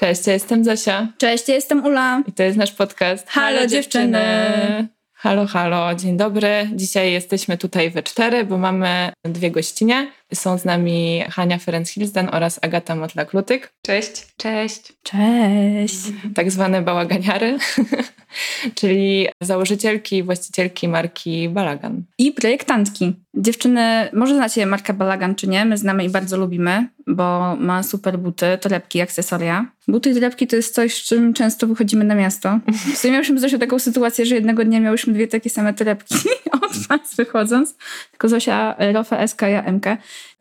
Cześć, ja jestem Zosia Cześć, ja jestem Ula. i to jest nasz podcast Halo, dziewczyny. Halo, halo, dzień dobry. Dzisiaj jesteśmy tutaj we cztery, bo mamy dwie gościnie. Są z nami Hania Ferenc-Hilsden oraz Agata Motlak-Lutyk. Cześć. Cześć. Cześć. tak zwane bałaganiary, czyli założycielki i właścicielki marki Balagan. I projektantki. Dziewczyny, może znacie markę Balagan czy nie? My znamy i bardzo lubimy, bo ma super buty, torebki, akcesoria. Buty i torebki to jest coś, z czym często wychodzimy na miasto. W sumie miałyśmy Zosiu taką sytuację, że jednego dnia miałyśmy dwie takie same torebki od was wychodząc. Tylko Zosia Rofa SK, ja MK.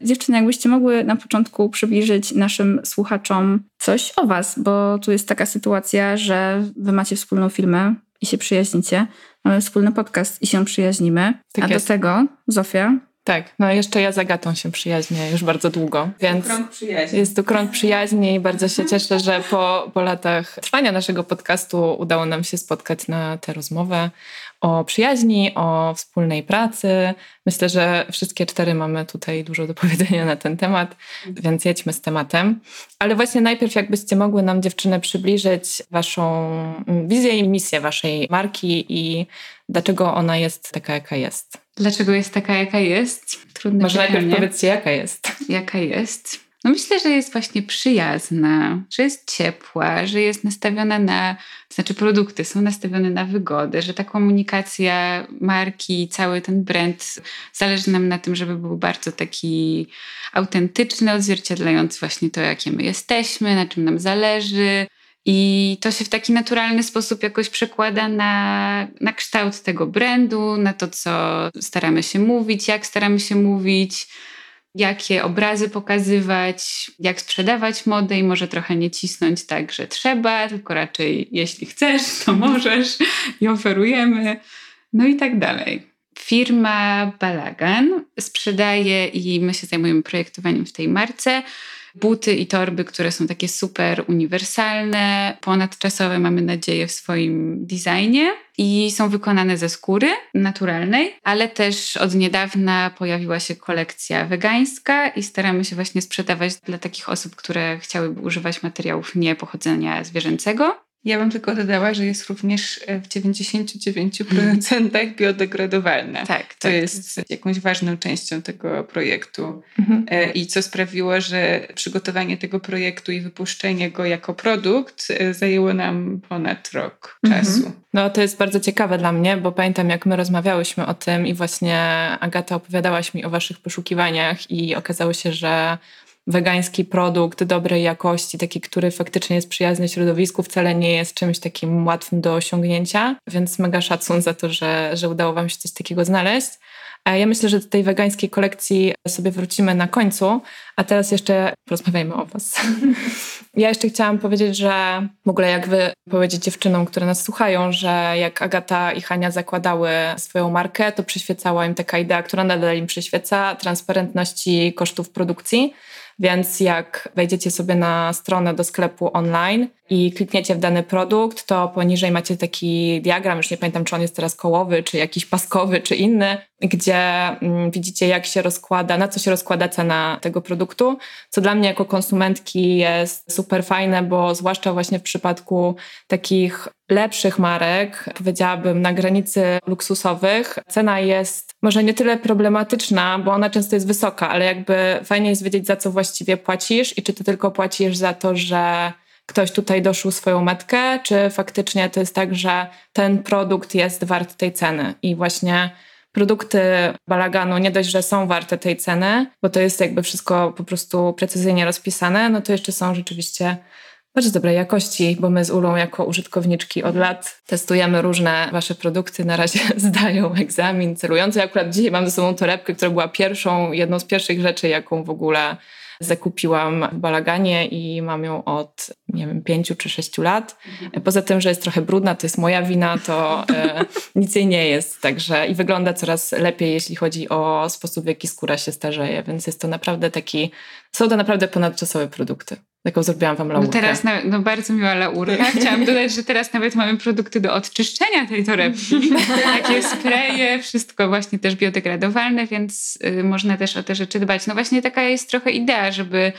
Dziewczyny, jakbyście mogły na początku przybliżyć naszym słuchaczom coś o was, bo tu jest taka sytuacja, że wy macie wspólną firmę i się przyjaźnicie. Mamy wspólny podcast i się przyjaźnimy. Tak A jest. do tego, Zofia, Tak, no jeszcze ja z Agatą się przyjaźnię już bardzo długo, więc przyjaźni. jest tu krąg przyjaźni i bardzo się cieszę, że po, po latach trwania naszego podcastu udało nam się spotkać na tę rozmowę o przyjaźni, o wspólnej pracy. Myślę, że wszystkie cztery mamy tutaj dużo do powiedzenia na ten temat, więc jedźmy z tematem. Ale właśnie najpierw jakbyście mogły nam dziewczyny przybliżyć waszą wizję i misję waszej marki i dlaczego ona jest taka, jaka jest. Dlaczego jest taka, jaka jest? Trudne Może najpierw pytanie. powiedzcie, jaka jest. Jaka jest? No myślę, że jest właśnie przyjazna, że jest ciepła, że jest nastawiona na, to znaczy produkty są nastawione na wygodę, że ta komunikacja marki, cały ten brand, zależy nam na tym, żeby był bardzo taki autentyczny, odzwierciedlający właśnie to, jakie my jesteśmy, na czym nam zależy. I to się w taki naturalny sposób jakoś przekłada na, na kształt tego brandu, na to, co staramy się mówić, jak staramy się mówić, jakie obrazy pokazywać, jak sprzedawać modę i może trochę nie cisnąć tak, że trzeba, tylko raczej jeśli chcesz, to możesz i oferujemy, no i tak dalej. Firma Balagan sprzedaje i my się zajmujemy projektowaniem w tej marce buty i torby, które są takie super uniwersalne, ponadczasowe, mamy nadzieję, w swoim designie i są wykonane ze skóry naturalnej, ale też od niedawna pojawiła się kolekcja wegańska i staramy się właśnie sprzedawać dla takich osób, które chciałyby używać materiałów nie pochodzenia zwierzęcego. Ja bym tylko dodała, że jest również e, w 99% biodegradowalna. Tak, To jest jakąś ważną częścią tego projektu. Mhm. E, I co sprawiło, że przygotowanie tego projektu i wypuszczenie go jako produkt e, zajęło nam ponad rok Mhm. czasu. No to jest bardzo ciekawe dla mnie, bo pamiętam jak my rozmawiałyśmy o tym i właśnie Agata opowiadałaś mi o waszych poszukiwaniach i okazało się, że wegański produkt dobrej jakości, taki, który faktycznie jest przyjazny środowisku, wcale nie jest czymś takim łatwym do osiągnięcia, więc mega szacun za to, że, że udało wam się coś takiego znaleźć. Ja myślę, że do tej wegańskiej kolekcji sobie wrócimy na końcu, a teraz jeszcze porozmawiajmy o was. Ja jeszcze chciałam powiedzieć, że w ogóle jak wy powiedzieć dziewczynom, które nas słuchają, że jak Agata i Hania zakładały swoją markę, to przyświecała im taka idea, która nadal im przyświeca, transparentności kosztów produkcji. Więc jak wejdziecie sobie na stronę do sklepu online i klikniecie w dany produkt, to poniżej macie taki diagram, już nie pamiętam, czy on jest teraz kołowy, czy jakiś paskowy, czy inny, gdzie mm, widzicie, jak się rozkłada, na co się rozkłada cena tego produktu, co dla mnie jako konsumentki jest super fajne, bo zwłaszcza właśnie w przypadku takich lepszych marek, powiedziałabym na granicy luksusowych, cena jest może nie tyle problematyczna, bo ona często jest wysoka, ale jakby fajnie jest wiedzieć, za co właściwie płacisz i czy ty tylko płacisz za to, że ktoś tutaj doszył swoją metkę, czy faktycznie to jest tak, że ten produkt jest wart tej ceny i właśnie produkty balaganu nie dość, że są warte tej ceny, bo to jest jakby wszystko po prostu precyzyjnie rozpisane, no to jeszcze są rzeczywiście bardzo dobrej jakości, bo my z Ulą jako użytkowniczki od lat testujemy różne wasze produkty. Na razie zdają egzamin celujący. Akurat dzisiaj mam ze sobą torebkę, która była pierwszą, jedną z pierwszych rzeczy, jaką w ogóle zakupiłam w balaganie i mam ją od, nie wiem, pięciu czy sześciu lat. Poza tym, że jest trochę brudna, to jest moja wina, to e, nic jej nie jest. Także i wygląda coraz lepiej, jeśli chodzi o sposób, w jaki skóra się starzeje. Więc jest to naprawdę taki, są to naprawdę ponadczasowe produkty. Taką zrobiłam wam laurkę. No teraz nawet, no bardzo miła laurka. Chciałam dodać, że teraz nawet mamy produkty do odczyszczenia tej torebki. Takie spreje, wszystko właśnie też biodegradowalne, więc y, można też o te rzeczy dbać. No właśnie taka jest trochę idea, żeby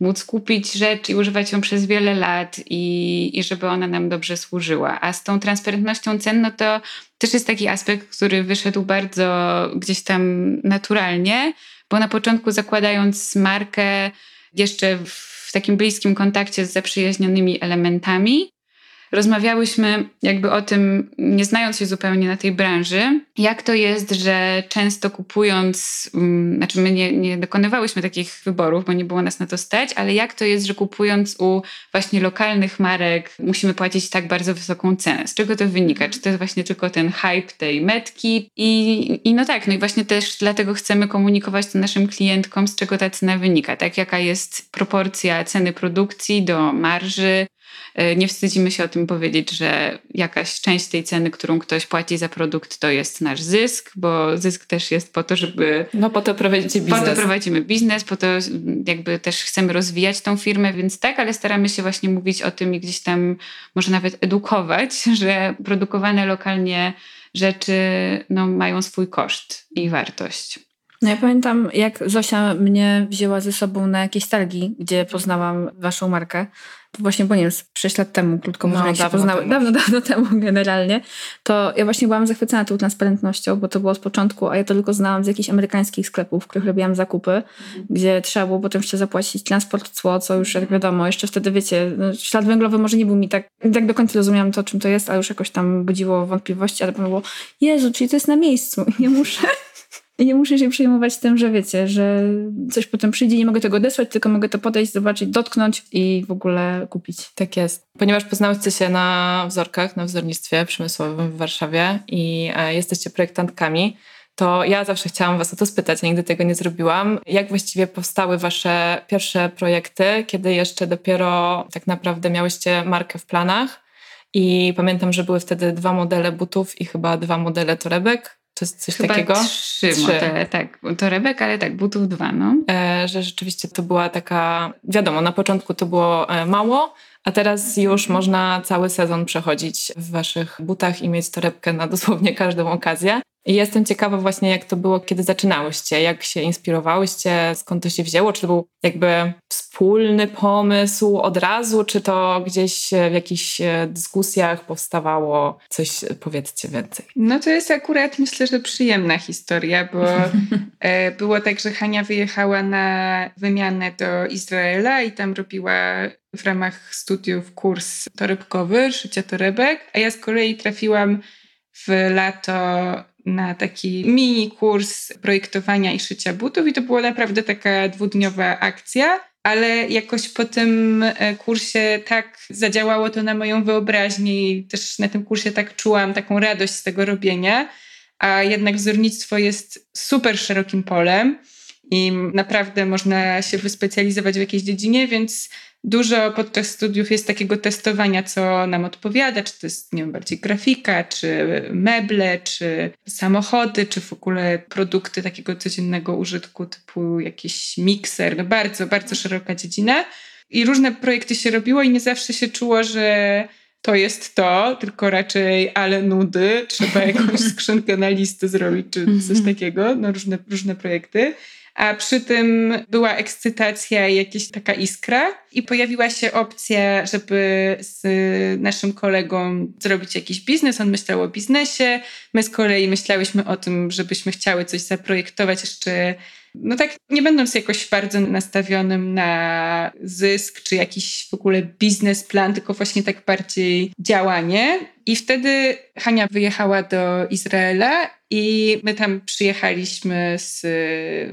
móc kupić rzecz i używać ją przez wiele lat i, i żeby ona nam dobrze służyła. A z tą transparentnością cen, no to też jest taki aspekt, który wyszedł bardzo gdzieś tam naturalnie, bo na początku zakładając markę jeszcze w w takim bliskim kontakcie z zaprzyjaźnionymi elementami. Rozmawiałyśmy jakby o tym, nie znając się zupełnie na tej branży, jak to jest, że często kupując, um, znaczy my nie, nie dokonywałyśmy takich wyborów, bo nie było nas na to stać, ale jak to jest, że kupując u właśnie lokalnych marek musimy płacić tak bardzo wysoką cenę? Z czego to wynika? Czy to jest właśnie tylko ten hype tej metki? I, i no tak, no i właśnie też dlatego chcemy komunikować to naszym klientkom, z czego ta cena wynika, tak? Jaka jest proporcja ceny produkcji do marży, nie wstydzimy się o tym powiedzieć, że jakaś część tej ceny, którą ktoś płaci za produkt, to jest nasz zysk, bo zysk też jest po to, żeby. No po to prowadzicie biznes. Po to prowadzimy biznes, po to jakby też chcemy rozwijać tą firmę, więc tak, ale staramy się właśnie mówić o tym i gdzieś tam może nawet edukować, że produkowane lokalnie rzeczy no, mają swój koszt i wartość. No ja pamiętam, jak Zosia mnie wzięła ze sobą na jakieś targi, gdzie poznałam waszą markę. Właśnie, bo nie wiem, 6 lat temu, krótko mówiąc, no, jak się poznały. Temu. Dawno, dawno temu generalnie. To ja właśnie byłam zachwycona tą transparentnością, bo to było z początku, a ja to tylko znałam z jakichś amerykańskich sklepów, w których robiłam zakupy, mhm. gdzie trzeba było potem jeszcze zapłacić transport, cło, co już jak wiadomo, jeszcze wtedy wiecie, no, ślad węglowy może nie był mi tak, tak do końca rozumiałam to, czym to jest, ale już jakoś tam budziło wątpliwości, ale było, Jezu, czyli to jest na miejscu, nie muszę i nie muszę się przejmować tym, że wiecie, że coś potem przyjdzie, nie mogę tego odesłać, tylko mogę to podejść, zobaczyć, dotknąć i w ogóle kupić. Tak jest. Ponieważ poznałyście się na wzorkach, na wzornictwie przemysłowym w Warszawie i e, jesteście projektantkami, to ja zawsze chciałam Was o to spytać, nigdy tego nie zrobiłam. Jak właściwie powstały Wasze pierwsze projekty, kiedy jeszcze dopiero tak naprawdę miałyście markę w planach? I pamiętam, że były wtedy dwa modele butów i chyba dwa modele torebek. To jest coś Chyba takiego? Trzy, trzy. modele, tak. Torebek, ale tak, butów dwa, no. E, że rzeczywiście to była taka, wiadomo, na początku to było e, mało, a teraz już można cały sezon przechodzić w waszych butach i mieć torebkę na dosłownie każdą okazję. I jestem ciekawa właśnie, jak to było, kiedy zaczynałyście, jak się inspirowałyście, skąd to się wzięło, czy to był jakby wspólny pomysł od razu, czy to gdzieś w jakichś e, dyskusjach powstawało coś, powiedzcie więcej. No to jest akurat myślę, że przyjemna historia, bo e, było tak, że Hania wyjechała na wymianę do Izraela i tam robiła w ramach studiów kurs torebkowy, szycia torebek, a ja z kolei trafiłam w lato na taki mini kurs projektowania i szycia butów i to była naprawdę taka dwudniowa akcja, ale jakoś po tym e, kursie tak zadziałało to na moją wyobraźnię i też na tym kursie tak czułam taką radość z tego robienia, a jednak wzornictwo jest super szerokim polem i naprawdę można się wyspecjalizować w jakiejś dziedzinie, więc dużo podczas studiów jest takiego testowania, co nam odpowiada, czy to jest nie wiem, bardziej grafika, czy meble, czy samochody, czy w ogóle produkty takiego codziennego użytku, typu jakiś mikser. No bardzo, bardzo szeroka dziedzina. I różne projekty się robiło i nie zawsze się czuło, że to jest to, tylko raczej ale nudy, trzeba jakąś skrzynkę na listy zrobić, czy coś mhm. takiego, no różne, różne projekty a przy tym była ekscytacja i jakaś taka iskra. I pojawiła się opcja, żeby z naszym kolegą zrobić jakiś biznes. On myślał o biznesie. My z kolei myślałyśmy o tym, żebyśmy chciały coś zaprojektować jeszcze no tak, nie będąc jakoś bardzo nastawionym na zysk, czy jakiś w ogóle biznesplan, tylko właśnie tak bardziej działanie. I wtedy Hania wyjechała do Izraela i my tam przyjechaliśmy z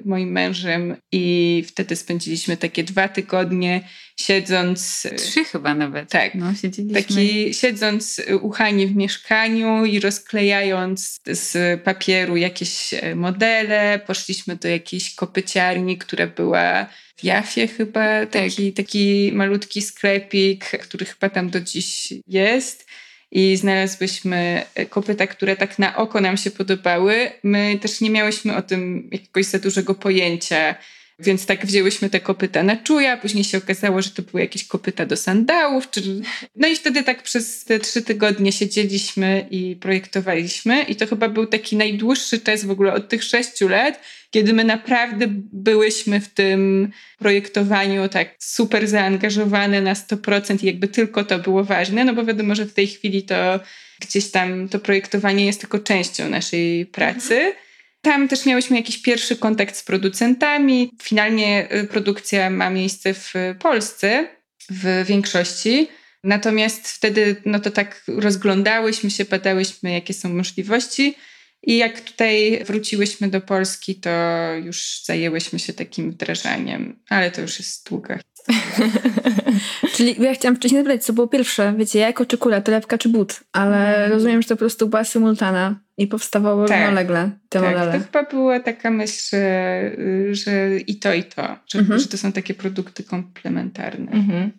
moim mężem i wtedy spędziliśmy takie dwa tygodnie siedząc... Trzy chyba nawet. Tak. No, siedzieliśmy. Taki siedząc u Hani w mieszkaniu i rozklejając z papieru jakieś modele. Poszliśmy do jakiejś kopyciarni, która była w Jafie chyba. Taki, tak. taki malutki sklepik, który chyba tam do dziś jest i znalazłyśmy kopyta, które tak na oko nam się podobały. My też nie miałyśmy o tym jakiegoś za dużego pojęcia, więc tak wzięłyśmy te kopyta na czuja, później się okazało, że to były jakieś kopyta do sandałów. Czy... No i wtedy tak przez te trzy tygodnie siedzieliśmy i projektowaliśmy i to chyba był taki najdłuższy czas w ogóle od tych sześciu lat, kiedy my naprawdę byłyśmy w tym projektowaniu tak super zaangażowane na 100% i jakby tylko to było ważne, no bo wiadomo, że w tej chwili to gdzieś tam to projektowanie jest tylko częścią naszej pracy. Tam też miałyśmy jakiś pierwszy kontakt z producentami. Finalnie y, produkcja ma miejsce w Polsce w większości. Natomiast wtedy no to tak rozglądałyśmy się, badałyśmy, jakie są możliwości. I jak tutaj wróciłyśmy do Polski, to już zajęłyśmy się takim wdrażaniem, ale to już jest długa Czyli ja chciałam wcześniej zapytać, co było pierwsze, wiecie, jajko czy kula, torebka czy but, ale mm. rozumiem, że to po prostu była symultana i powstawały tak, równolegle te tak, modele. to chyba była taka myśl, że, że i to, i to, że, -hmm. że to są takie produkty komplementarne. -hmm.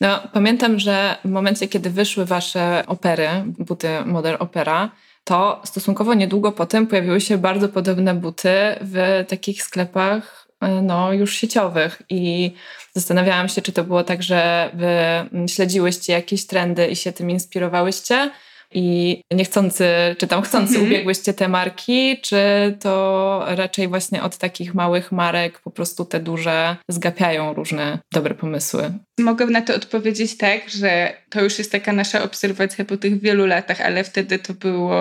No, pamiętam, że w momencie, kiedy wyszły wasze opery, buty Model Opera, to stosunkowo niedługo potem pojawiły się bardzo podobne buty w takich sklepach e, no, już sieciowych i zastanawiałam się, czy to było tak, że wy śledziłyście jakieś trendy i się tym inspirowałyście, i niechcący, czy tam chcący mhm. ubiegłyście te marki, czy to raczej właśnie od takich małych marek po prostu te duże zgapiają różne dobre pomysły? Mogę na to odpowiedzieć tak, że to już jest taka nasza obserwacja po tych wielu latach, ale wtedy to było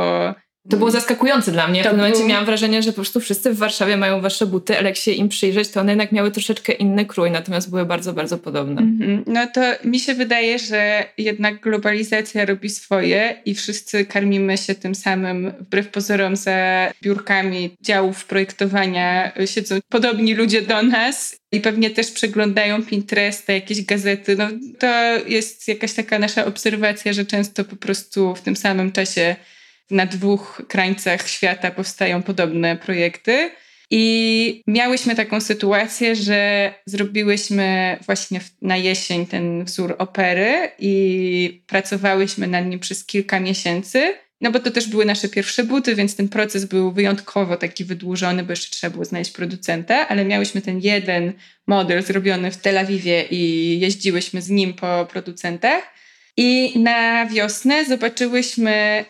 to było zaskakujące dla mnie. W tym momencie miałam wrażenie, że po prostu wszyscy w Warszawie mają wasze buty, ale jak się im przyjrzeć, to one jednak miały troszeczkę inny krój, natomiast były bardzo, bardzo podobne. Mm -hmm. No to mi się wydaje, że jednak globalizacja robi swoje i wszyscy karmimy się tym samym, wbrew pozorom, za biurkami działów projektowania siedzą podobni ludzie do nas i pewnie też przeglądają Pinteresta, jakieś gazety. No, to jest jakaś taka nasza obserwacja, że często po prostu w tym samym czasie na dwóch krańcach świata powstają podobne projekty. I miałyśmy taką sytuację, że zrobiłyśmy właśnie na jesień ten wzór opery i pracowałyśmy nad nim przez kilka miesięcy. No bo to też były nasze pierwsze buty, więc ten proces był wyjątkowo taki wydłużony, bo jeszcze trzeba było znaleźć producenta, ale miałyśmy ten jeden model zrobiony w Tel Awiwie i jeździłyśmy z nim po producentach. I na wiosnę zobaczyłyśmy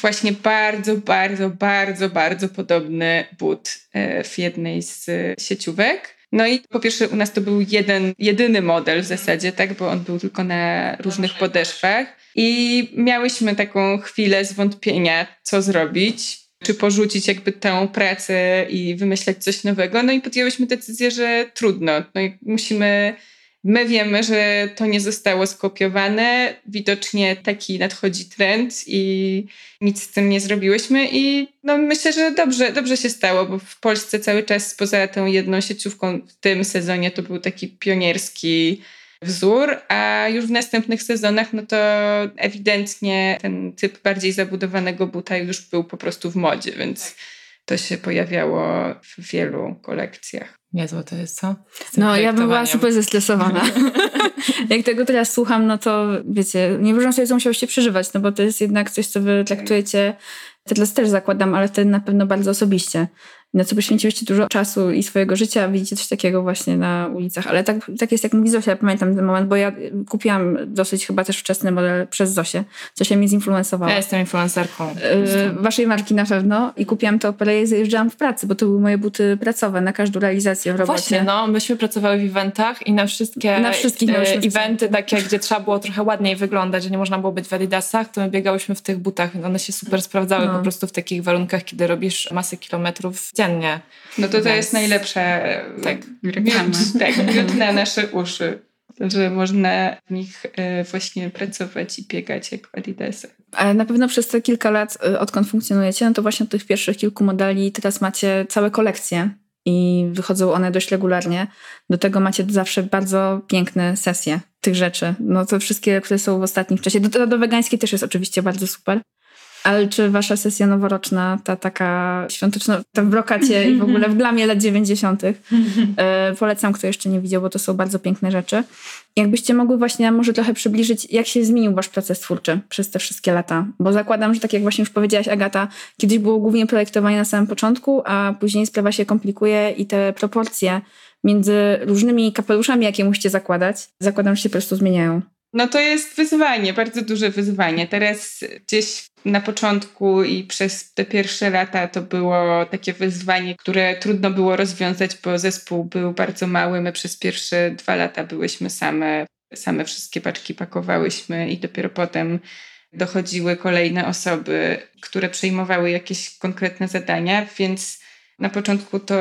właśnie bardzo, bardzo, bardzo, bardzo podobny but e, w jednej z sieciówek. No i po pierwsze u nas to był jeden, jedyny model w zasadzie, tak, bo on był tylko na różnych podeszwach i miałyśmy taką chwilę zwątpienia, co zrobić, czy porzucić jakby tę pracę i wymyślać coś nowego. No i podjęłyśmy decyzję, że trudno. No i musimy My wiemy, że to nie zostało skopiowane. Widocznie taki nadchodzi trend i nic z tym nie zrobiłyśmy. I no myślę, że dobrze, dobrze się stało, bo w Polsce cały czas poza tą jedną sieciówką w tym sezonie to był taki pionierski wzór, a już w następnych sezonach, no to ewidentnie ten typ bardziej zabudowanego buta już był po prostu w modzie, więc to się pojawiało w wielu kolekcjach. Niezłe to jest, co? No, ja bym była super zestresowana. Jak tego teraz słucham, no to wiecie, nie wyobrażam sobie, co musiałyście przeżywać, no bo to jest jednak coś, co wy traktujecie, teraz też zakładam, ale wtedy na pewno bardzo osobiście na co poświęciłyście dużo czasu i swojego życia, widzicie coś takiego właśnie na ulicach. Ale tak, tak jest, jak mówi Zosia, ja pamiętam ten moment, bo ja kupiłam dosyć chyba też wczesny model przez Zosię. Zosia mnie zinfluencowała. Ja jestem influencerką. Yy, waszej marki na pewno. I kupiłam to operę i zajeżdżałam w pracy, bo to były moje buty pracowe na każdą realizację w robocie. Właśnie, no. Myśmy pracowały w eventach i na wszystkie na wszystkich e, eventy takie, gdzie trzeba było trochę ładniej wyglądać, że nie można było być w adidasach, to my biegałyśmy w tych butach. One się super sprawdzały no. po prostu w takich warunkach, kiedy robisz masę kilometrów dziennie. No to to jest najlepsza tak, reklama. tak, miód na nasze uszy. że można w nich e, właśnie pracować i biegać jak w Adidasach. Ale na pewno przez te kilka lat, y, odkąd funkcjonujecie, no to właśnie od tych pierwszych kilku modeli teraz macie całe kolekcje i wychodzą one dość regularnie. Do tego macie zawsze bardzo piękne sesje tych rzeczy. No to wszystkie, które są w ostatnim czasie. Do, do wegańskiej też jest oczywiście bardzo super. Ale czy wasza sesja noworoczna, ta taka świąteczna, ta w brokacie i w ogóle w glamie lat 90. Yy, polecam, kto jeszcze nie widział, bo to są bardzo piękne rzeczy. Jakbyście mogły właśnie może trochę przybliżyć, jak się zmienił wasz proces twórczy przez te wszystkie lata? Bo zakładam, że tak jak właśnie już powiedziałaś Agata, kiedyś było głównie projektowanie na samym początku, a później sprawa się komplikuje i te proporcje między różnymi kapeluszami, jakie musicie zakładać, zakładam, że się po prostu zmieniają. No to jest wyzwanie, bardzo duże wyzwanie. Teraz gdzieś na początku i przez te pierwsze lata to było takie wyzwanie, które trudno było rozwiązać, bo zespół był bardzo mały. My przez pierwsze dwa lata byłyśmy same, same wszystkie paczki pakowałyśmy i dopiero potem dochodziły kolejne osoby, które przejmowały jakieś konkretne zadania, więc na początku to,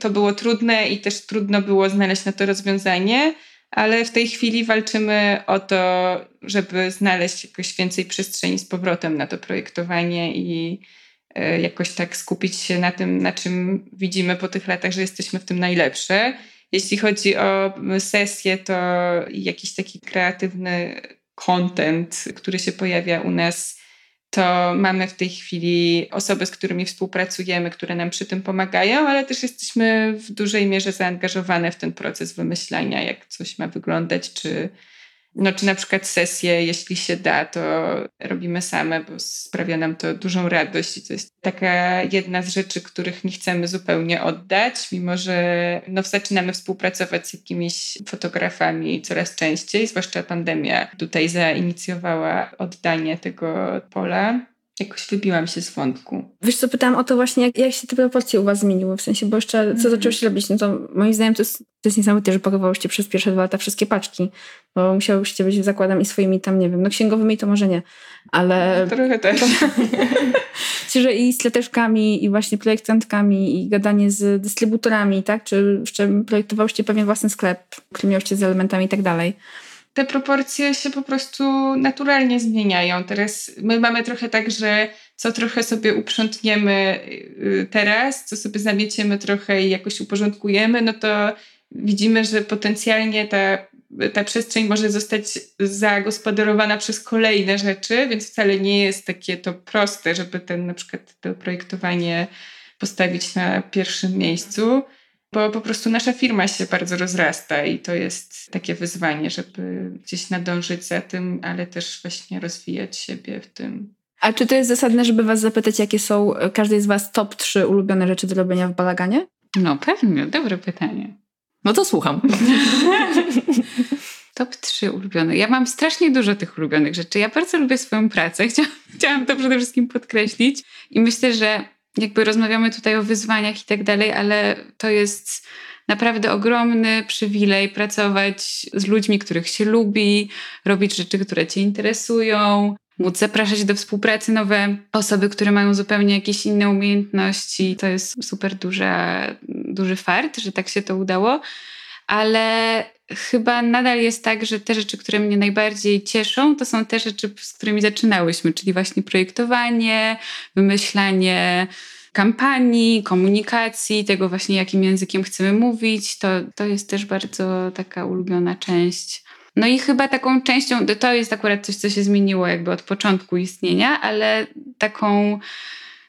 to było trudne i też trudno było znaleźć na to rozwiązanie ale w tej chwili walczymy o to, żeby znaleźć jakoś więcej przestrzeni z powrotem na to projektowanie i e, jakoś tak skupić się na tym, na czym widzimy po tych latach, że jesteśmy w tym najlepsze. Jeśli chodzi o sesję, to jakiś taki kreatywny content, który się pojawia u nas to mamy w tej chwili osoby, z którymi współpracujemy, które nam przy tym pomagają, ale też jesteśmy w dużej mierze zaangażowane w ten proces wymyślania, jak coś ma wyglądać, czy no, czy na przykład sesje, jeśli się da, to robimy same, bo sprawia nam to dużą radość i to jest taka jedna z rzeczy, których nie chcemy zupełnie oddać, mimo że no, zaczynamy współpracować z jakimiś fotografami coraz częściej, zwłaszcza pandemia tutaj zainicjowała oddanie tego pola jakoś wybiłam się z wątku. Wiesz co, pytałam o to właśnie, jak, jak się te proporcje u was zmieniły, w sensie, bo jeszcze co mm. zaczęło się robić, no to moim zdaniem to jest, to jest niesamowite, że pakowałyście przez pierwsze dwa lata wszystkie paczki, bo musiałyście być, zakładam, i swoimi tam, nie wiem, no księgowymi to może nie, ale... No, trochę też. Że i z leteczkami, i właśnie projektantkami, i gadanie z dystrybutorami, tak? Czy jeszcze projektowałyście pewnie własny sklep, który miałyście z elementami i tak dalej te proporcje się po prostu naturalnie zmieniają. Teraz my mamy trochę tak, że co trochę sobie uprzątniemy y, teraz, co sobie zamieciemy trochę i jakoś uporządkujemy, no to widzimy, że potencjalnie ta, ta przestrzeń może zostać zagospodarowana przez kolejne rzeczy, więc wcale nie jest takie to proste, żeby ten na przykład to projektowanie postawić na pierwszym miejscu bo po prostu nasza firma się bardzo rozrasta i to jest takie wyzwanie, żeby gdzieś nadążyć za tym, ale też właśnie rozwijać siebie w tym. A czy to jest zasadne, żeby was zapytać, jakie są e, każdej z was top 3 ulubione rzeczy do robienia w balaganie? No pewnie, dobre pytanie. No to słucham. Top 3 ulubione. Ja mam strasznie dużo tych ulubionych rzeczy. Ja bardzo lubię swoją pracę. Chciałam, chciałam to przede wszystkim podkreślić. I myślę, że jakby rozmawiamy tutaj o wyzwaniach i tak dalej, ale to jest naprawdę ogromny przywilej pracować z ludźmi, których się lubi, robić rzeczy, które cię interesują, móc zapraszać do współpracy nowe osoby, które mają zupełnie jakieś inne umiejętności. To jest super duża, duży fart, że tak się to udało. Ale chyba nadal jest tak, że te rzeczy, które mnie najbardziej cieszą, to są te rzeczy, z którymi zaczynałyśmy, czyli właśnie projektowanie, wymyślanie kampanii, komunikacji, tego właśnie jakim językiem chcemy mówić. To, to jest też bardzo taka ulubiona część. No i chyba taką częścią, to jest akurat coś, co się zmieniło jakby od początku istnienia, ale taką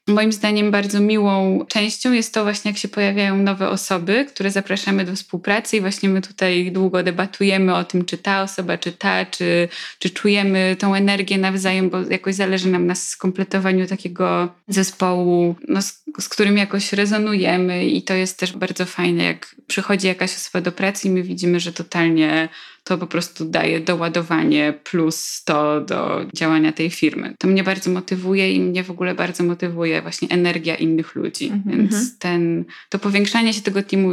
Moim zdaniem bardzo miłą częścią jest to właśnie, jak się pojawiają nowe osoby, które zapraszamy do współpracy i właśnie my tutaj długo debatujemy o tym, czy ta osoba, czy ta, czy, czy czujemy tą energię nawzajem, bo jakoś zależy nam na skompletowaniu takiego zespołu, no, z, z którym jakoś rezonujemy i to jest też bardzo fajne, jak przychodzi jakaś osoba do pracy i my widzimy, że totalnie to po prostu daje doładowanie plus to do działania tej firmy. To mnie bardzo motywuje i mnie w ogóle bardzo motywuje właśnie energia innych ludzi. Mm -hmm. Więc ten, to powiększanie się tego teamu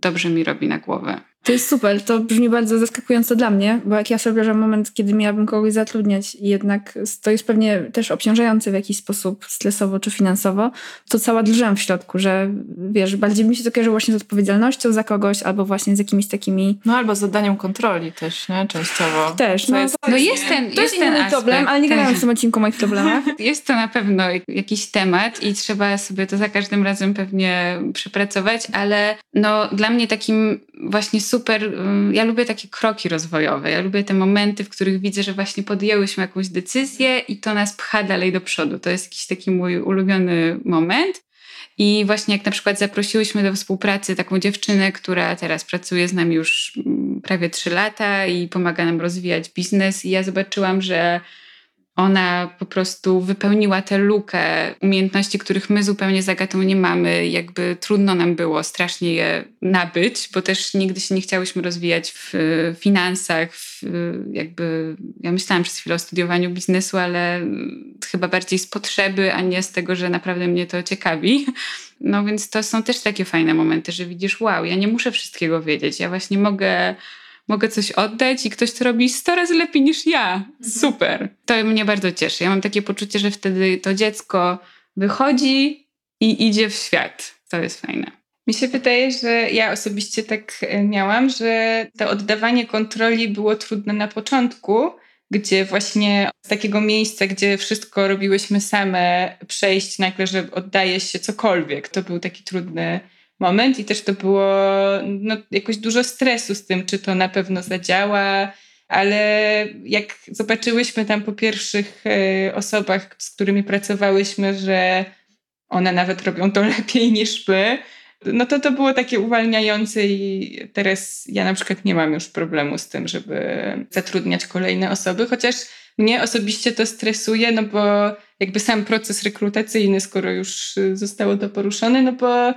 dobrze mi robi na głowę. To jest super, to brzmi bardzo zaskakująco dla mnie, bo jak ja sobie wyobrażam moment, kiedy miałabym kogoś zatrudniać i jednak to jest pewnie też obciążające w jakiś sposób stresowo czy finansowo, to cała drżę w środku, że wiesz, bardziej mi się to kojarzy właśnie z odpowiedzialnością za kogoś albo właśnie z jakimiś takimi... No albo z oddaniem kontroli też, nie? Częściowo. Też, no, jest, no jest ten, to jest, jest inny problem, ale nie gadamy tak. w tym odcinku o moich problemach. Jest to na pewno jakiś temat i trzeba sobie to za każdym razem pewnie przepracować, ale no dla mnie takim właśnie super, ja lubię takie kroki rozwojowe, ja lubię te momenty, w których widzę, że właśnie podjęłyśmy jakąś decyzję i to nas pcha dalej do przodu. To jest jakiś taki mój ulubiony moment. I właśnie jak na przykład zaprosiłyśmy do współpracy taką dziewczynę, która teraz pracuje z nami już prawie trzy lata i pomaga nam rozwijać biznes, i ja zobaczyłam, że ona po prostu wypełniła tę lukę umiejętności, których my zupełnie z Agatą nie mamy. Jakby trudno nam było strasznie je nabyć, bo też nigdy się nie chciałyśmy rozwijać w finansach, w jakby... Ja myślałam przez chwilę o studiowaniu biznesu, ale chyba bardziej z potrzeby, a nie z tego, że naprawdę mnie to ciekawi. No więc to są też takie fajne momenty, że widzisz, wow, ja nie muszę wszystkiego wiedzieć. Ja właśnie mogę mogę coś oddać i ktoś to robi 100 razy lepiej niż ja. Mhm. Super. To mnie bardzo cieszy. Ja mam takie poczucie, że wtedy to dziecko wychodzi i idzie w świat. To jest fajne. Mi się wydaje, że ja osobiście tak e, miałam, że to oddawanie kontroli było trudne na początku, gdzie właśnie z takiego miejsca, gdzie wszystko robiłyśmy same, przejść nagle, że oddaje się cokolwiek. To był taki trudny moment i też to było no, jakoś dużo stresu z tym, czy to na pewno zadziała, ale jak zobaczyłyśmy tam po pierwszych e, osobach, z którymi pracowałyśmy, że one nawet robią to lepiej niż my, no to to było takie uwalniające i teraz ja na przykład nie mam już problemu z tym, żeby zatrudniać kolejne osoby, chociaż mnie osobiście to stresuje, no bo jakby sam proces rekrutacyjny, skoro już zostało to poruszone, no bo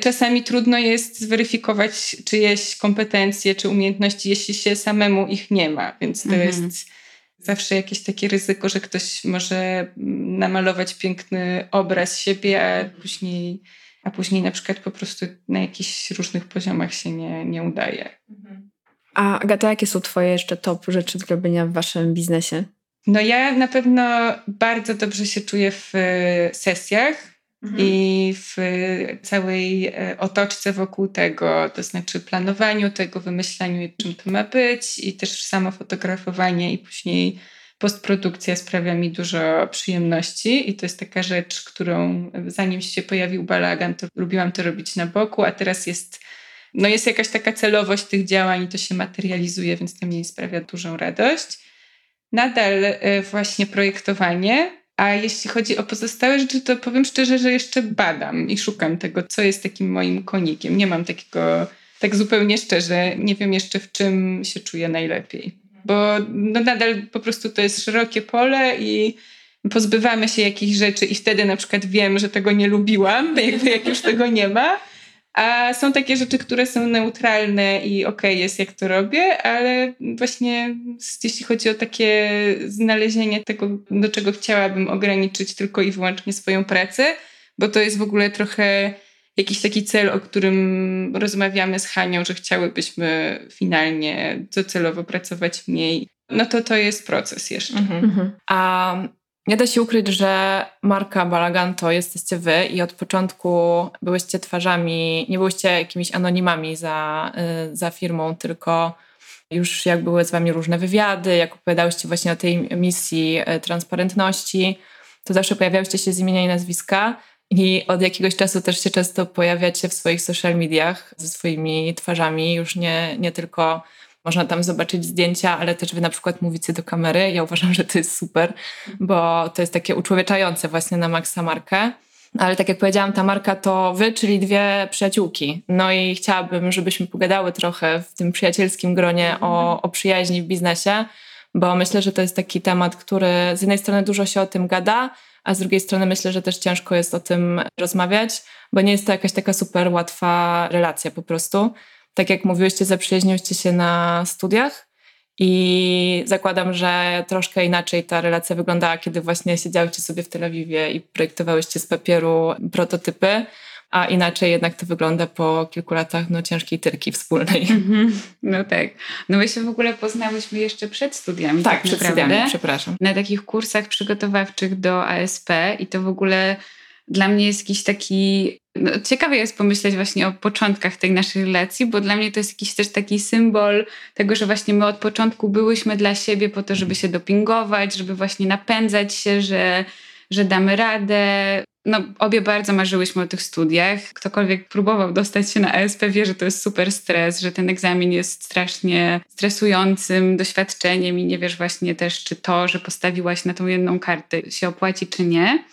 Czasami trudno jest zweryfikować czyjeś kompetencje czy umiejętności, jeśli się samemu ich nie ma, więc to mhm. jest zawsze jakieś takie ryzyko, że ktoś może namalować piękny obraz siebie, a później, a później na przykład po prostu na jakichś różnych poziomach się nie, nie udaje. A Agata, jakie są Twoje jeszcze top rzeczy do robienia w Waszym biznesie? No ja na pewno bardzo dobrze się czuję w sesjach, Mhm. I w całej e, otoczce wokół tego, to znaczy planowaniu tego, wymyślaniu, czym to ma być, i też samo fotografowanie, i później postprodukcja sprawia mi dużo przyjemności. I to jest taka rzecz, którą zanim się pojawił balagan, to lubiłam to robić na boku, a teraz jest, no jest jakaś taka celowość tych działań i to się materializuje, więc to mi sprawia dużą radość. Nadal e, właśnie projektowanie, a jeśli chodzi o pozostałe rzeczy, to powiem szczerze, że jeszcze badam i szukam tego, co jest takim moim konikiem. Nie mam takiego, tak zupełnie szczerze, nie wiem jeszcze w czym się czuję najlepiej. Bo no nadal po prostu to jest szerokie pole i pozbywamy się jakichś rzeczy i wtedy na przykład wiem, że tego nie lubiłam, jakby jak już tego nie ma. A są takie rzeczy, które są neutralne i okej okay, jest jak to robię, ale właśnie jeśli chodzi o takie znalezienie tego, do czego chciałabym ograniczyć tylko i wyłącznie swoją pracę, bo to jest w ogóle trochę jakiś taki cel, o którym rozmawiamy z Hanią, że chciałybyśmy finalnie docelowo pracować mniej. No to to jest proces jeszcze. Mhm. Mhm. A nie da się ukryć, że marka Balagan to jesteście wy i od początku byłyście twarzami, nie byłyście jakimiś anonimami za, y, za firmą, tylko już jak były z wami różne wywiady, jak opowiadałyście właśnie o tej misji y, transparentności, to zawsze pojawiałyście się z imienia i nazwiska i od jakiegoś czasu też się często pojawiacie w swoich social mediach ze swoimi twarzami, już nie, nie tylko można tam zobaczyć zdjęcia, ale też wy na przykład mówicie do kamery. Ja uważam, że to jest super, bo to jest takie uczłowieczające właśnie na maksa markę. Ale tak jak powiedziałam, ta marka to wy, czyli dwie przyjaciółki. No i chciałabym, żebyśmy pogadały trochę w tym przyjacielskim gronie o, o przyjaźni w biznesie, bo myślę, że to jest taki temat, który z jednej strony dużo się o tym gada, a z drugiej strony myślę, że też ciężko jest o tym rozmawiać, bo nie jest to jakaś taka super łatwa relacja po prostu tak jak mówiłyście, zaprzyjaźniłyście się na studiach i zakładam, że troszkę inaczej ta relacja wyglądała, kiedy właśnie siedziałyście sobie w Tel Awiwie i projektowałyście z papieru prototypy, a inaczej jednak to wygląda po kilku latach no, ciężkiej tyrki wspólnej. Mhm. No tak. No my się w ogóle poznałyśmy jeszcze przed studiami. Tak, przed naprawdę. studiami, przepraszam. Na takich kursach przygotowawczych do ASP i to w ogóle dla mnie jest jakiś taki. No, ciekawe jest pomyśleć właśnie o początkach tej naszej relacji, bo dla mnie to jest jakiś też taki symbol tego, że właśnie my od początku byłyśmy dla siebie po to, żeby się dopingować, żeby właśnie napędzać się, że, że damy radę. No, obie bardzo marzyłyśmy o tych studiach. Ktokolwiek próbował dostać się na ASP wie, że to jest super stres, że ten egzamin jest strasznie stresującym doświadczeniem i nie wiesz właśnie też, czy to, że postawiłaś na tą jedną kartę się opłaci, czy nie.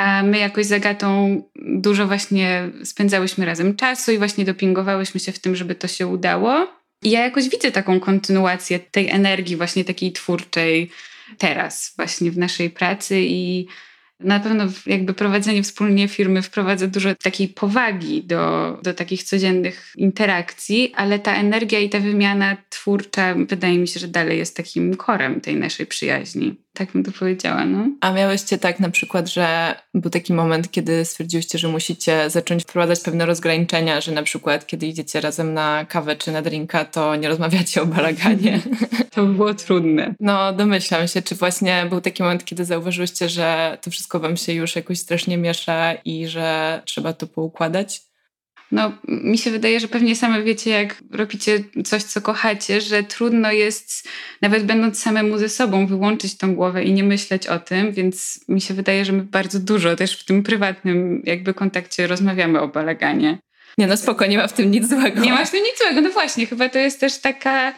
A my jakoś z Agatą dużo właśnie spędzałyśmy razem czasu i właśnie dopingowałyśmy się w tym, żeby to się udało. I ja jakoś widzę taką kontynuację tej energii właśnie takiej twórczej teraz właśnie w naszej pracy i na pewno jakby prowadzenie wspólnie firmy wprowadza dużo takiej powagi do, do takich codziennych interakcji, ale ta energia i ta wymiana twórcza wydaje mi się, że dalej jest takim korem tej naszej przyjaźni. Tak bym to powiedziała, no. A miałyście tak na przykład, że był taki moment, kiedy stwierdziłyście, że musicie zacząć wprowadzać pewne rozgraniczenia, że na przykład kiedy idziecie razem na kawę czy na drinka, to nie rozmawiacie o balaganie. To było trudne. No domyślam się, czy właśnie był taki moment, kiedy zauważyłyście, że to wszystko wam się już jakoś strasznie miesza i że trzeba to poukładać? No, mi się wydaje, że pewnie same wiecie, jak robicie coś, co kochacie, że trudno jest, nawet będąc samemu ze sobą, wyłączyć tą głowę i nie myśleć o tym, więc mi się wydaje, że my bardzo dużo też w tym prywatnym jakby kontakcie rozmawiamy o balaganie. Nie no spoko, nie ma w tym nic złego. Nie ma w tym nic złego, no właśnie, chyba to jest też taka